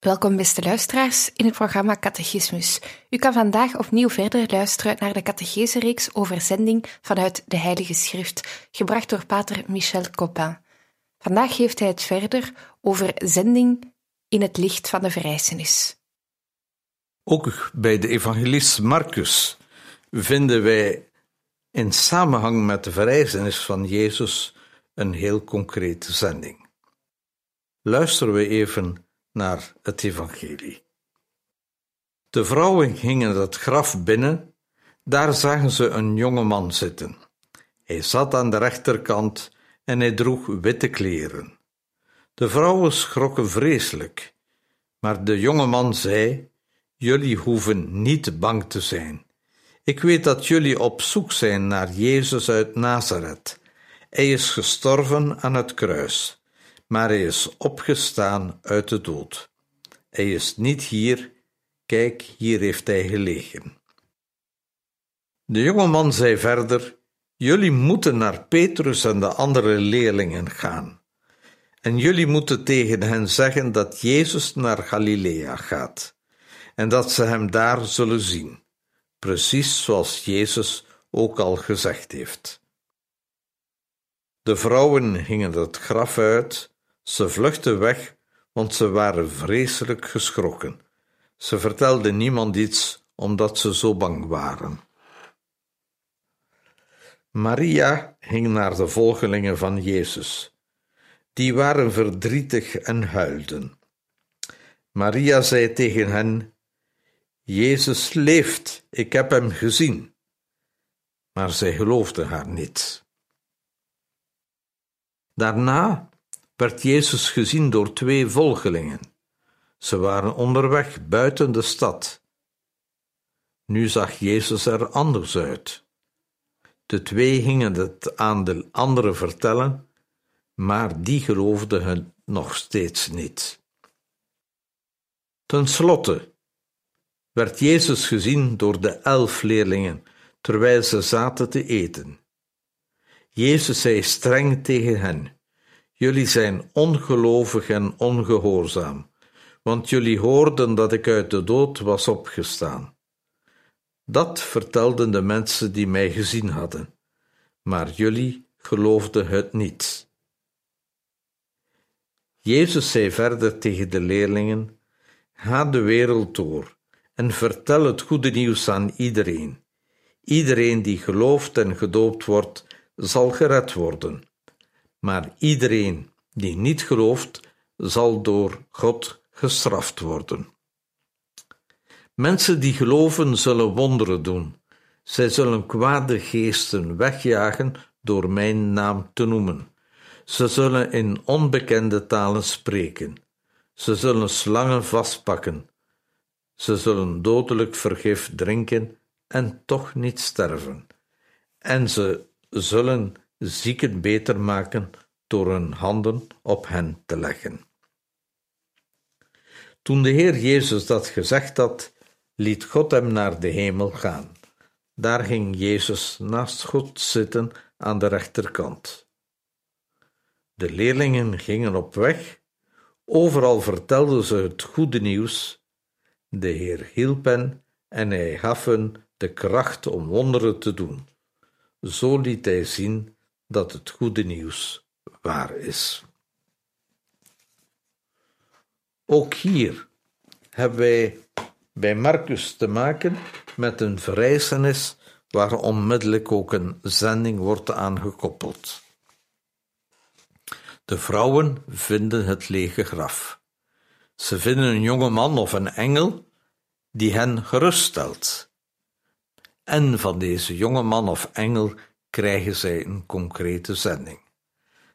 Welkom beste luisteraars in het programma Catechismus. U kan vandaag opnieuw verder luisteren naar de catechese-reeks over zending vanuit de Heilige Schrift, gebracht door pater Michel Copin. Vandaag geeft hij het verder over zending in het licht van de verrijzenis. Ook bij de evangelist Marcus vinden wij in samenhang met de verrijzenis van Jezus een heel concrete zending. Luisteren we even naar het evangelie. De vrouwen gingen het graf binnen, daar zagen ze een jonge man zitten. Hij zat aan de rechterkant en hij droeg witte kleren. De vrouwen schrokken vreselijk, maar de jonge man zei: Jullie hoeven niet bang te zijn. Ik weet dat jullie op zoek zijn naar Jezus uit Nazareth. Hij is gestorven aan het kruis maar hij is opgestaan uit de dood. Hij is niet hier, kijk, hier heeft hij gelegen. De jonge man zei verder: Jullie moeten naar Petrus en de andere leerlingen gaan. En jullie moeten tegen hen zeggen dat Jezus naar Galilea gaat en dat ze hem daar zullen zien, precies zoals Jezus ook al gezegd heeft. De vrouwen gingen het graf uit ze vluchtten weg, want ze waren vreselijk geschrokken. Ze vertelden niemand iets, omdat ze zo bang waren. Maria ging naar de volgelingen van Jezus. Die waren verdrietig en huilden. Maria zei tegen hen: Jezus leeft, ik heb hem gezien. Maar zij geloofden haar niet. Daarna werd Jezus gezien door twee volgelingen. Ze waren onderweg buiten de stad. Nu zag Jezus er anders uit. De twee gingen het aan de anderen vertellen, maar die geloofden het nog steeds niet. Ten slotte werd Jezus gezien door de elf leerlingen terwijl ze zaten te eten. Jezus zei streng tegen hen: Jullie zijn ongelovig en ongehoorzaam, want jullie hoorden dat ik uit de dood was opgestaan. Dat vertelden de mensen die mij gezien hadden, maar jullie geloofden het niet. Jezus zei verder tegen de leerlingen: Ga de wereld door en vertel het goede nieuws aan iedereen. Iedereen die gelooft en gedoopt wordt, zal gered worden maar iedereen die niet gelooft, zal door God gestraft worden. Mensen die geloven zullen wonderen doen. Zij zullen kwade geesten wegjagen door mijn naam te noemen. Ze zullen in onbekende talen spreken. Ze zullen slangen vastpakken. Ze zullen dodelijk vergif drinken en toch niet sterven. En ze zullen zieken beter maken door hun handen op hen te leggen. Toen de Heer Jezus dat gezegd had, liet God hem naar de hemel gaan. Daar ging Jezus naast God zitten aan de rechterkant. De leerlingen gingen op weg, overal vertelden ze het goede nieuws. De Heer hielp hen en hij gaf hen de kracht om wonderen te doen. Zo liet hij zien dat het goede nieuws waar is. Ook hier hebben wij bij Marcus te maken met een vereisenis waar onmiddellijk ook een zending wordt aangekoppeld. De vrouwen vinden het lege graf. Ze vinden een jonge man of een engel die hen geruststelt. En van deze jonge man of engel krijgen zij een concrete zending.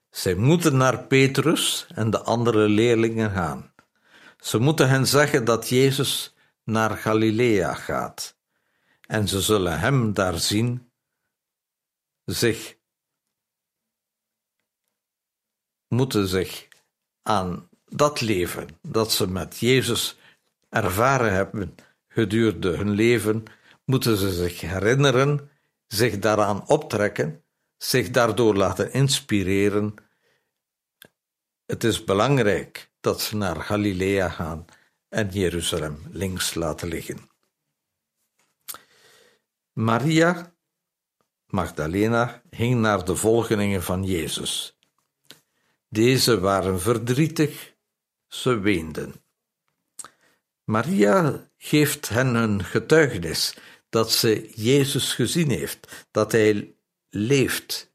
Zij moeten naar Petrus en de andere leerlingen gaan. Ze moeten hen zeggen dat Jezus naar Galilea gaat, en ze zullen hem daar zien, zich moeten zich aan dat leven dat ze met Jezus ervaren hebben gedurende hun leven, moeten ze zich herinneren, zich daaraan optrekken, zich daardoor laten inspireren. Het is belangrijk dat ze naar Galilea gaan en Jeruzalem links laten liggen. Maria Magdalena ging naar de volgelingen van Jezus. Deze waren verdrietig, ze weenden. Maria geeft hen een getuigenis dat ze Jezus gezien heeft, dat hij leeft.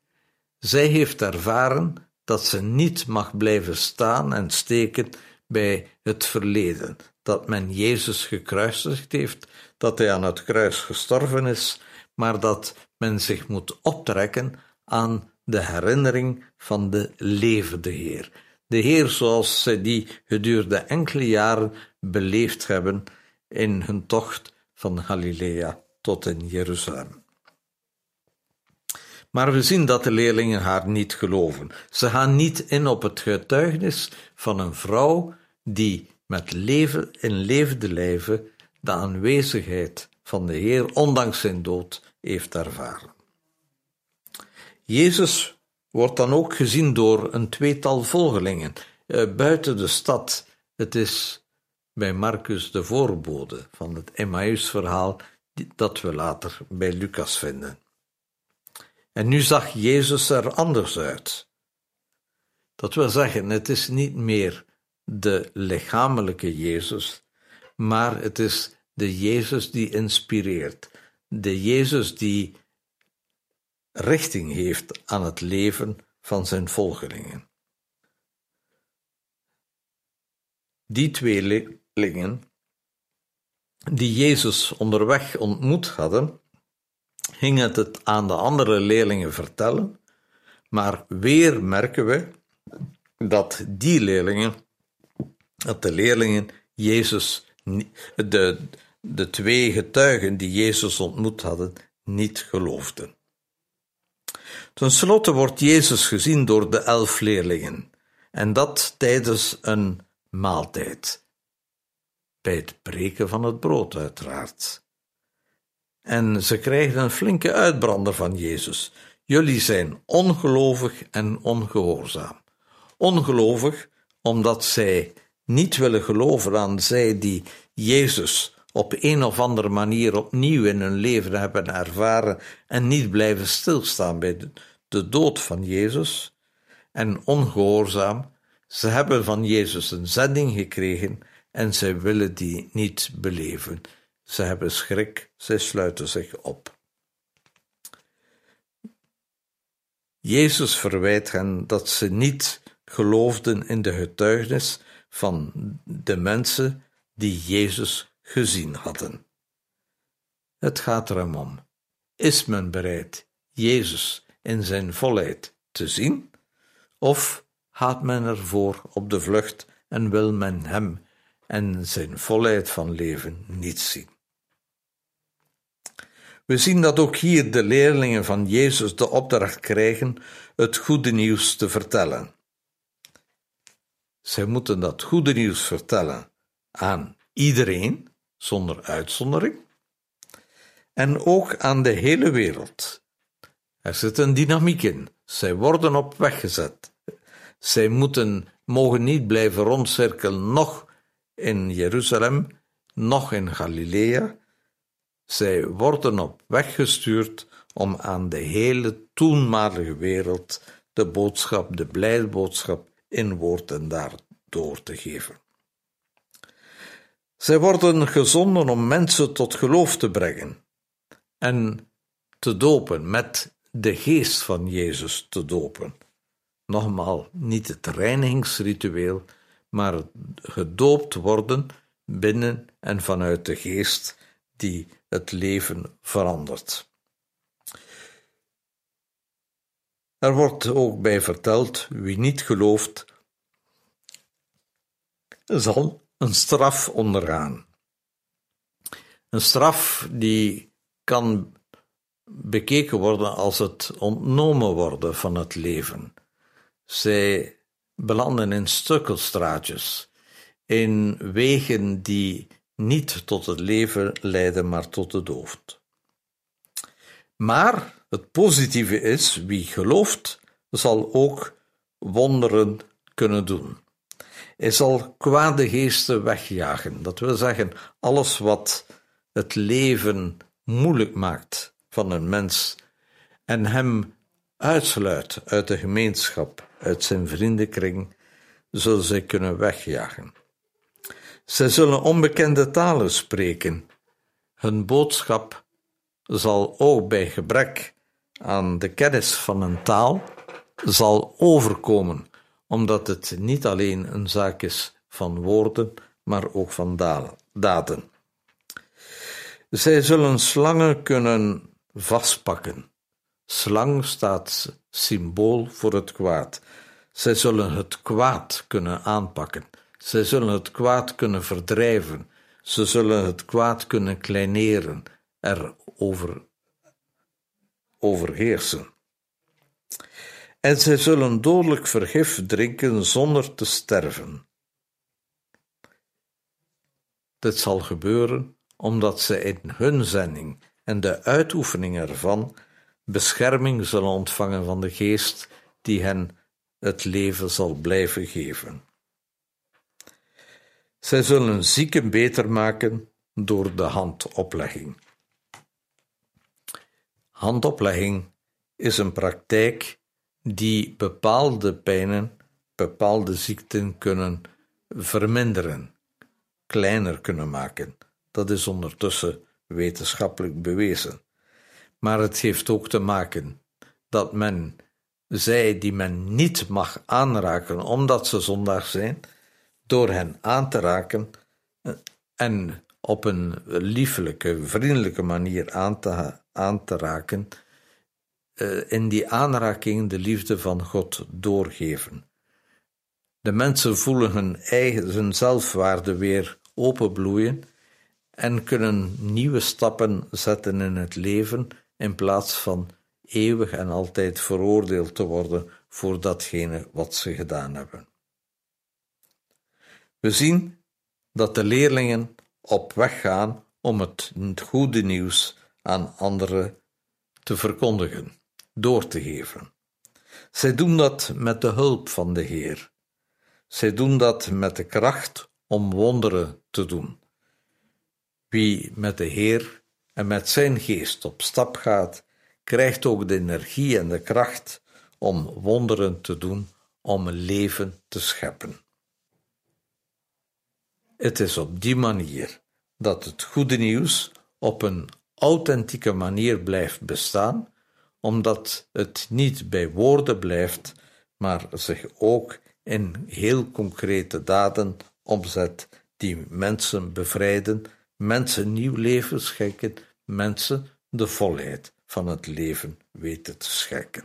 Zij heeft ervaren dat ze niet mag blijven staan en steken bij het verleden, dat men Jezus gekruisigd heeft, dat hij aan het kruis gestorven is, maar dat men zich moet optrekken aan de herinnering van de levende Heer. De Heer zoals zij die gedurende enkele jaren beleefd hebben in hun tocht van Galilea tot in Jeruzalem. Maar we zien dat de leerlingen haar niet geloven. Ze gaan niet in op het getuigenis van een vrouw die met leven in levende lijven de aanwezigheid van de Heer, ondanks zijn dood, heeft ervaren. Jezus wordt dan ook gezien door een tweetal volgelingen eh, buiten de stad. Het is bij Marcus de voorbode van het Emmausverhaal dat we later bij Lucas vinden. En nu zag Jezus er anders uit. Dat wil zeggen, het is niet meer de lichamelijke Jezus, maar het is de Jezus die inspireert, de Jezus die richting heeft aan het leven van zijn volgelingen. Die tweelingen die Jezus onderweg ontmoet hadden, gingen het aan de andere leerlingen vertellen, maar weer merken we dat die leerlingen, dat de leerlingen Jezus, de, de twee getuigen die Jezus ontmoet hadden, niet geloofden. Ten slotte wordt Jezus gezien door de elf leerlingen, en dat tijdens een maaltijd. Bij het breken van het brood, uiteraard. En ze krijgen een flinke uitbrander van Jezus. Jullie zijn ongelovig en ongehoorzaam. Ongelovig omdat zij niet willen geloven aan zij die Jezus op een of andere manier opnieuw in hun leven hebben ervaren en niet blijven stilstaan bij de, dood van Jezus. En ongehoorzaam, ze hebben van Jezus een zending gekregen en zij willen die niet beleven. Ze hebben schrik, zij sluiten zich op. Jezus verwijt hen dat ze niet geloofden in de getuigenis van de mensen die Jezus gezien hadden. Het gaat er om: is men bereid Jezus in zijn volheid te zien, of gaat men ervoor op de vlucht en wil men hem en zijn volheid van leven niet zien? We zien dat ook hier de leerlingen van Jezus de opdracht krijgen het goede nieuws te vertellen. Zij moeten dat goede nieuws vertellen aan iedereen, zonder uitzondering, en ook aan de hele wereld. Er zit een dynamiek in. Zij worden op weg gezet. Zij moeten, mogen niet blijven rondcirkelen, nog in Jeruzalem, nog in Galilea, zij worden op weg gestuurd om aan de hele toenmalige wereld de boodschap, de blijde boodschap in woord en daad door te geven. Zij worden gezonden om mensen tot geloof te brengen en te dopen, met de geest van Jezus te dopen. Nogmaal, niet het reinigingsritueel, maar gedoopt worden binnen en vanuit de geest die het leven verandert. Er wordt ook bij verteld: wie niet gelooft, zal een straf ondergaan. Een straf die kan bekeken worden als het ontnomen worden van het leven. Zij belanden in stukkelstraatjes, in wegen die niet tot het leven leiden, maar tot de dood. Maar het positieve is, wie gelooft, zal ook wonderen kunnen doen. Hij zal kwade geesten wegjagen. Dat wil zeggen, alles wat het leven moeilijk maakt van een mens en hem uitsluit uit de gemeenschap, uit zijn vriendenkring, zullen zij kunnen wegjagen. Zij zullen onbekende talen spreken. Hun boodschap zal ook bij gebrek aan de kennis van een taal zal overkomen, omdat het niet alleen een zaak is van woorden, maar ook van daden. Zij zullen slangen kunnen vastpakken. Slang staat symbool voor het kwaad. Zij zullen het kwaad kunnen aanpakken. Zij zullen het kwaad kunnen verdrijven. Ze zullen het kwaad kunnen kleineren, erover overheersen. En zij zullen dodelijk vergif drinken zonder te sterven. Dit zal gebeuren omdat ze in hun zending en de uitoefening ervan bescherming zullen ontvangen van de geest die hen het leven zal blijven geven. Zij zullen zieken beter maken door de handoplegging. Handoplegging is een praktijk die bepaalde pijnen, bepaalde ziekten kunnen verminderen, kleiner kunnen maken. Dat is ondertussen wetenschappelijk bewezen. Maar het heeft ook te maken dat men zij die men niet mag aanraken omdat ze zondag zijn, door hen aan te raken eh, en op een liefelijke, vriendelijke manier aan te, aan te raken, uh, in die aanraking de liefde van God doorgeven. De mensen voelen hun eigen zelfwaarde weer openbloeien en kunnen nieuwe stappen zetten in het leven in plaats van eeuwig en altijd veroordeeld te worden voor datgene wat ze gedaan hebben. We zien dat de leerlingen op weg gaan om het goede nieuws aan anderen te verkondigen, door te geven. Zij doen dat met de hulp van de Heer. Zij doen dat met de kracht om wonderen te doen. Wie met de Heer en met zijn geest op stap gaat, krijgt ook de energie en de kracht om wonderen te doen, om leven te scheppen. Het is op die manier dat het goede nieuws op een authentieke manier blijft bestaan, omdat het niet bij woorden blijft, maar zich ook in heel concrete daden omzet die mensen bevrijden, mensen nieuw leven schenken, mensen de volheid van het leven weten te schenken.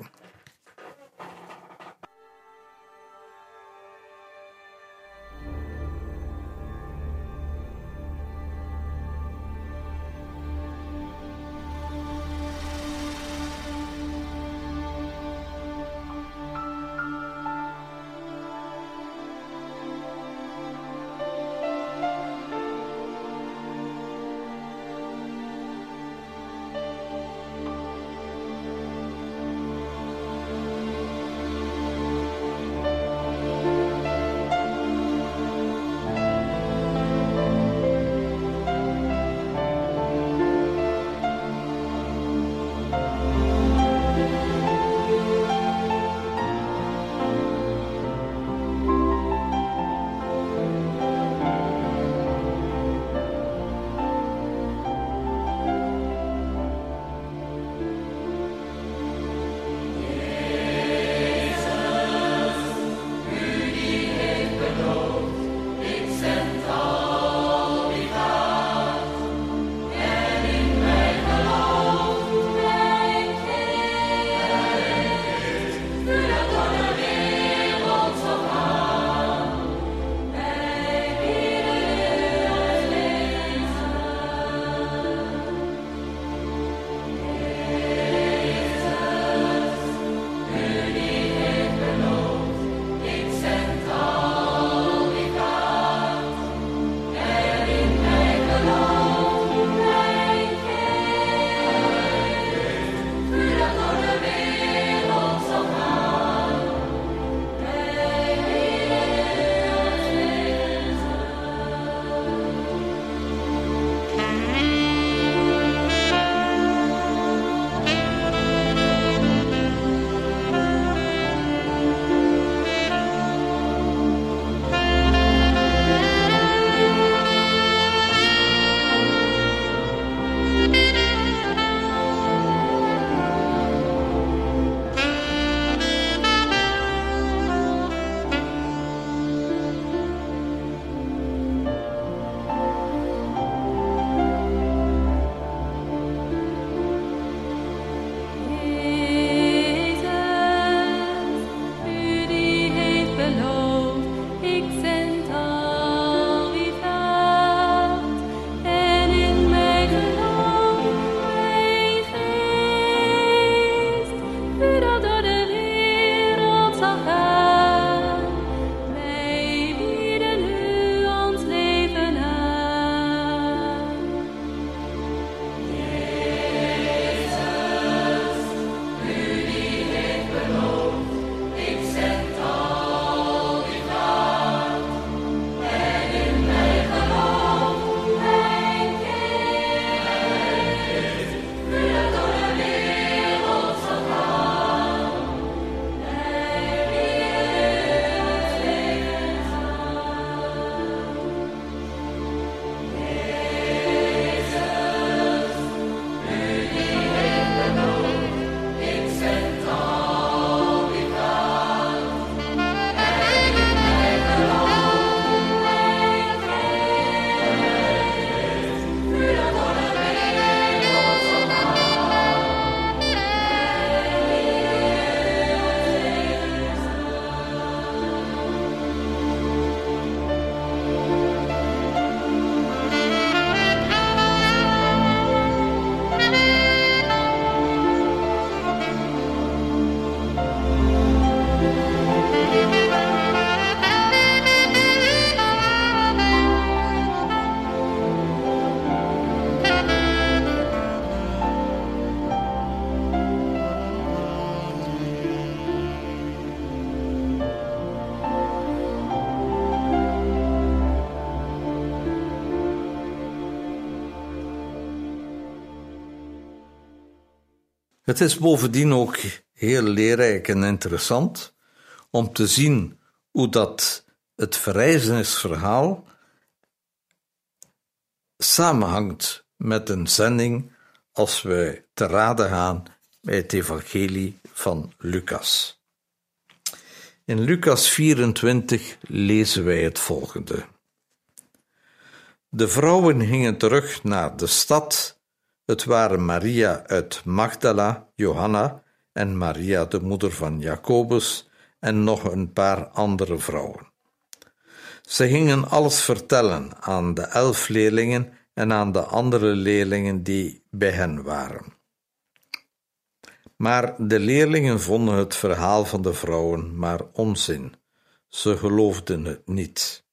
Het is bovendien ook heel leerrijk en interessant om te zien hoe dat het verrijzenisverhaal samenhangt met een zending als we te raden gaan bij het evangelie van Lucas. In Lucas 24 lezen wij het volgende. De vrouwen gingen terug naar de stad. Het waren Maria uit Magdala, Johanna en Maria, de moeder van Jacobus, en nog een paar andere vrouwen. Ze gingen alles vertellen aan de elf leerlingen en aan de andere leerlingen die bij hen waren. Maar de leerlingen vonden het verhaal van de vrouwen maar onzin. Ze geloofden het niet.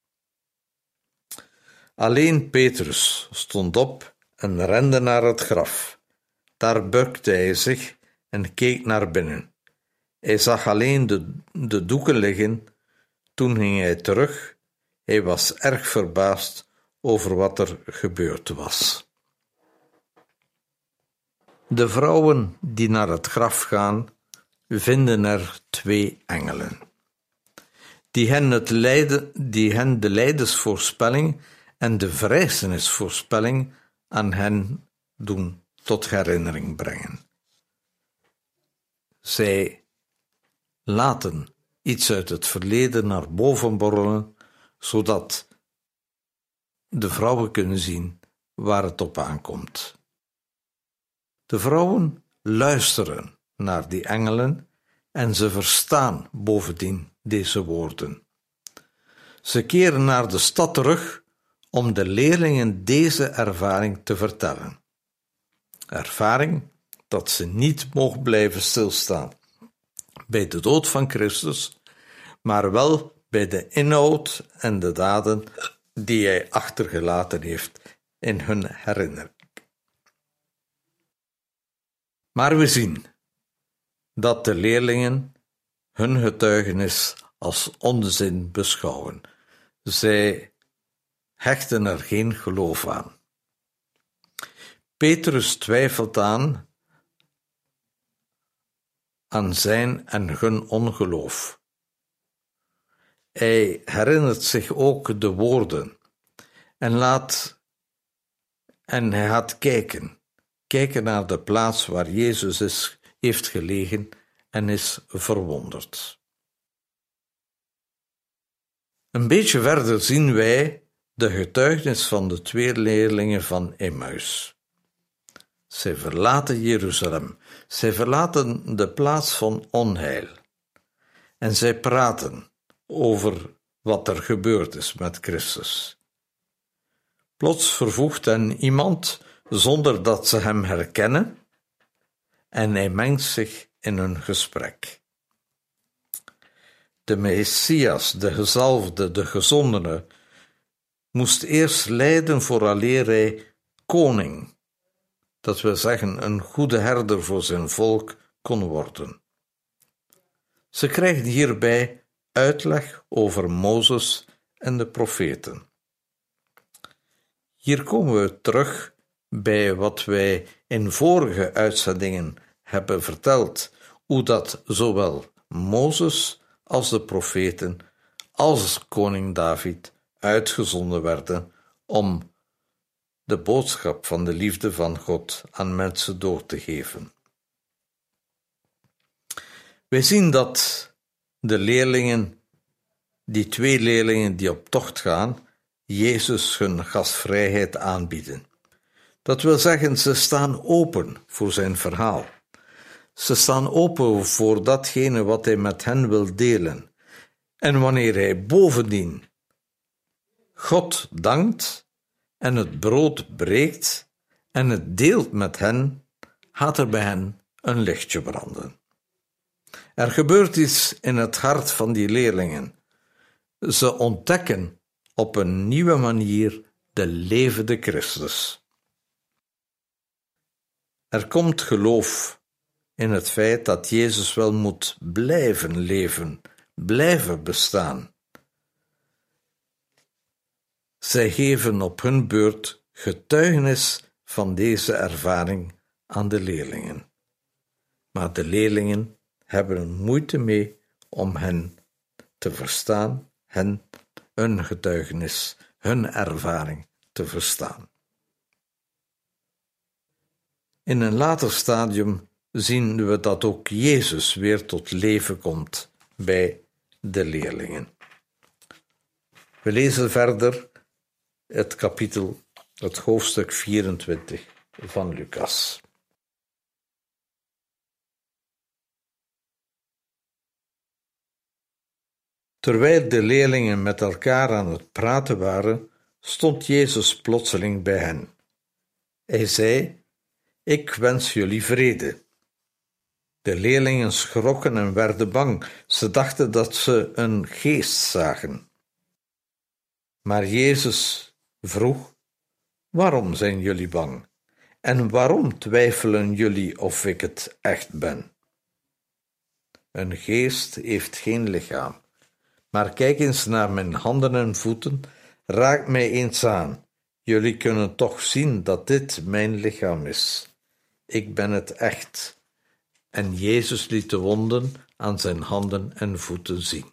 Alleen Petrus stond op en rende naar het graf. Daar bukte hij zich en keek naar binnen. Hij zag alleen de, de doeken liggen. Toen ging hij terug. Hij was erg verbaasd over wat er gebeurd was. De vrouwen die naar het graf gaan, vinden er twee engelen, die hen, het lijden, die hen de lijdensvoorspelling en de verrijzenisvoorspelling aan hen doen tot herinnering brengen. Zij laten iets uit het verleden naar boven borrelen, zodat de vrouwen kunnen zien waar het op aankomt. De vrouwen luisteren naar die engelen en ze verstaan bovendien deze woorden. Ze keren naar de stad terug om de leerlingen deze ervaring te vertellen. Ervaring dat ze niet mogen blijven stilstaan bij de dood van Christus, maar wel bij de inhoud en de daden die hij achtergelaten heeft in hun herinnering. Maar we zien dat de leerlingen hun getuigenis als onzin beschouwen. Zij hechten er geen geloof aan. Petrus twijfelt aan aan zijn en hun ongeloof. Hij herinnert zich ook de woorden en laat en hij gaat kijken, kijken naar de plaats waar Jezus is, heeft gelegen en is verwonderd. Een beetje verder zien wij de getuigenis van de twee leerlingen van Emmaus. Zij verlaten Jeruzalem, zij verlaten de plaats van onheil en zij praten over wat er gebeurd is met Christus. Plots vervoegt hen iemand zonder dat ze hem herkennen en hij mengt zich in hun gesprek. De Messias, de gezalfde, de gezondene, moest eerst lijden vooraleer hij koning, dat wil zeggen een goede herder voor zijn volk, kon worden. Ze krijgt hierbij uitleg over Mozes en de profeten. Hier komen we terug bij wat wij in vorige uitzendingen hebben verteld, hoe dat zowel Mozes als de profeten als koning David uitgezonden werden om de boodschap van de liefde van God aan mensen door te geven. Wij zien dat de leerlingen, die twee leerlingen die op tocht gaan, Jezus hun gastvrijheid aanbieden. Dat wil zeggen, ze staan open voor zijn verhaal. Ze staan open voor datgene wat hij met hen wil delen. En wanneer hij bovendien God dankt en het brood breekt en het deelt met hen, gaat er bij hen een lichtje branden. Er gebeurt iets in het hart van die leerlingen. Ze ontdekken op een nieuwe manier de levende Christus. Er komt geloof in het feit dat Jezus wel moet blijven leven, blijven bestaan. Zij geven op hun beurt getuigenis van deze ervaring aan de leerlingen. maar de leerlingen hebben er moeite mee om hen te verstaan, hen hun getuigenis, hun ervaring te verstaan. In een later stadium zien we dat ook Jezus weer tot leven komt bij de leerlingen. We lezen verder het kapitel, het hoofdstuk 24 van Lucas. Terwijl de leerlingen met elkaar aan het praten waren, stond Jezus plotseling bij hen. Hij zei: Ik wens jullie vrede. De leerlingen schrokken en werden bang. Ze dachten dat ze een geest zagen. Maar Jezus vroeg: Waarom zijn jullie bang? En waarom twijfelen jullie of ik het echt ben? Een geest heeft geen lichaam. Maar kijk eens naar mijn handen en voeten, raak mij eens aan. Jullie kunnen toch zien dat dit mijn lichaam is. Ik ben het echt. En Jezus liet de wonden aan zijn handen en voeten zien.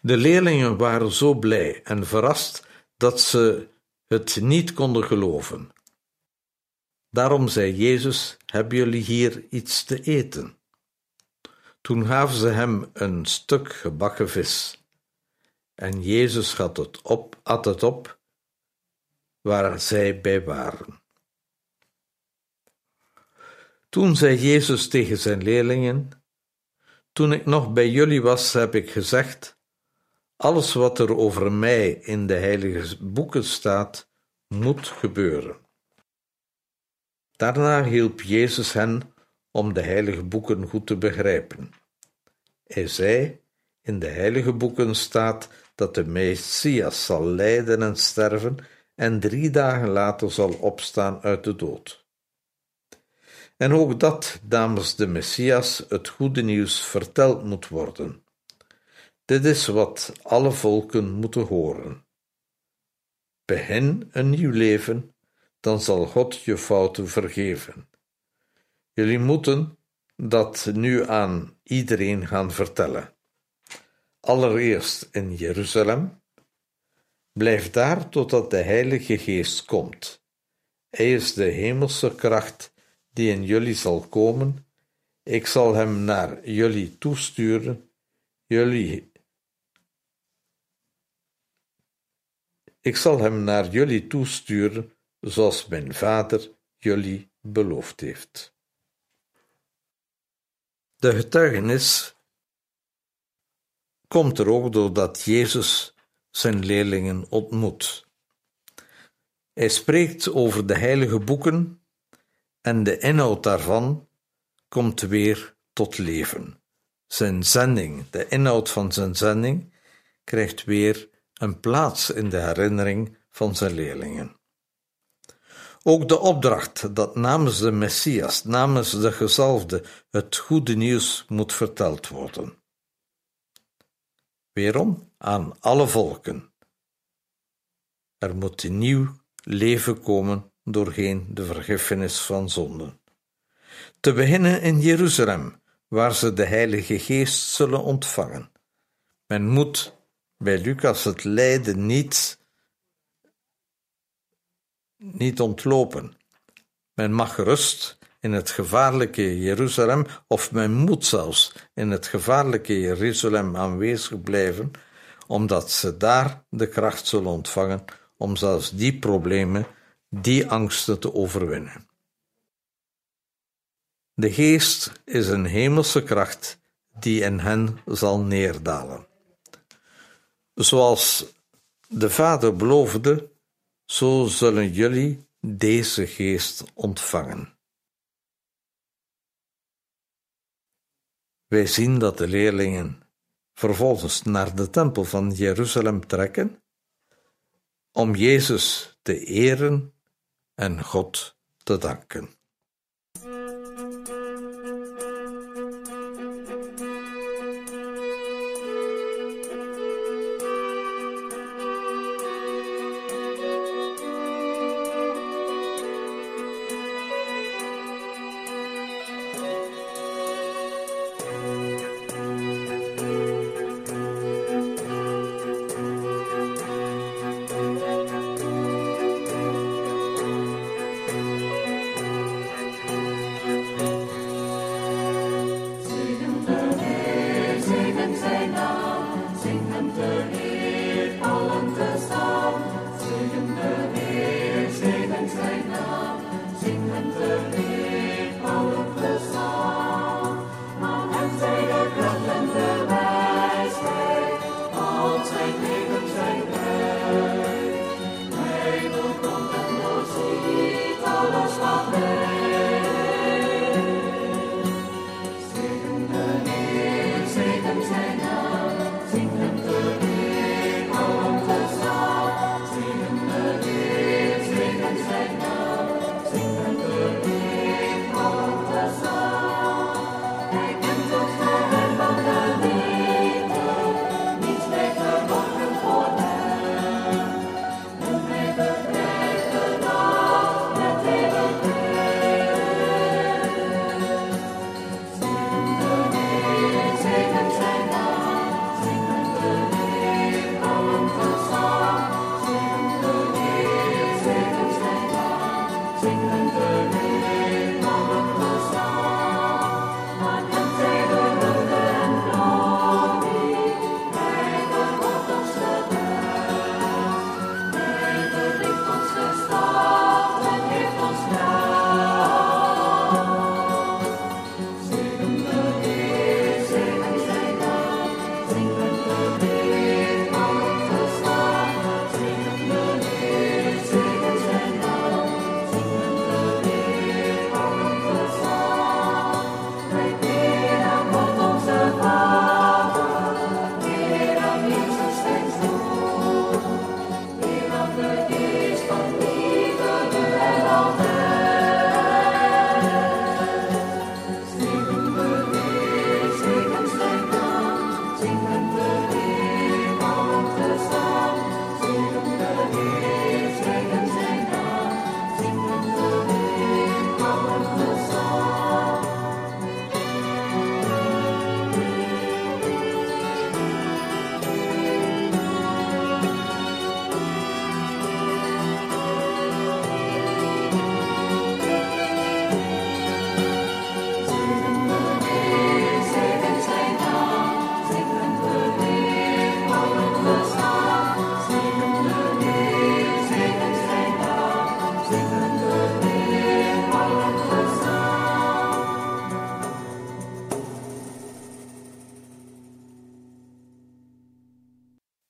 De leerlingen waren zo blij en verrast dat ze het niet konden geloven. Daarom zei Jezus: Hebben jullie hier iets te eten? Toen gaven ze hem een stuk gebakken vis. En Jezus had het op, at het op waar zij bij waren. Toen zei Jezus tegen zijn leerlingen: Toen ik nog bij jullie was, heb ik gezegd: Alles wat er over mij in de heilige boeken staat, moet gebeuren. Daarna hielp Jezus hen om de heilige boeken goed te begrijpen. Hij zei: In de heilige boeken staat dat de Messias zal lijden en sterven en drie dagen later zal opstaan uit de dood. En ook dat namens de Messias het goede nieuws verteld moet worden. Dit is wat alle volken moeten horen. Begin een nieuw leven, dan zal God je fouten vergeven. Jullie moeten dat nu aan iedereen gaan vertellen. Allereerst in Jeruzalem. Blijf daar totdat de Heilige Geest komt. Hij is de hemelse kracht die in jullie zal komen. Ik zal hem naar jullie toesturen. Jullie. Ik zal hem naar jullie toesturen, zoals mijn vader jullie beloofd heeft. De getuigenis komt er ook doordat Jezus zijn leerlingen ontmoet. Hij spreekt over de heilige boeken en de inhoud daarvan komt weer tot leven. Zijn zending, de inhoud van zijn zending, krijgt weer een plaats in de herinnering van zijn leerlingen. Ook de opdracht dat namens de Messias, namens de gezalfde, het goede nieuws moet verteld worden. Weerom aan alle volken. Er moet een nieuw leven komen doorheen de vergiffenis van zonden. Te beginnen in Jeruzalem, waar ze de Heilige Geest zullen ontvangen. Men moet bij Lucas het lijden niet niet ontlopen. Men mag gerust in het gevaarlijke Jeruzalem, of men moet zelfs in het gevaarlijke Jeruzalem aanwezig blijven, omdat ze daar de kracht zullen ontvangen om zelfs die problemen, die angsten te overwinnen. De geest is een hemelse kracht die in hen zal neerdalen. Zoals de Vader beloofde, zo zullen jullie deze geest ontvangen. Wij zien dat de leerlingen vervolgens naar de tempel van Jeruzalem trekken om Jezus te eren en God te danken.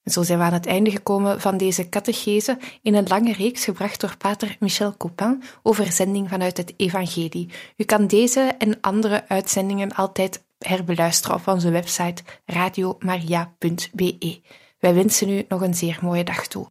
Zo zijn we aan het einde gekomen van deze catechese in een lange reeks gebracht door pater Michel Copin over zending vanuit het Evangelie. U kan deze en andere uitzendingen altijd herbeluisteren op onze website radiomaria.be. Wij wensen u nog een zeer mooie dag toe.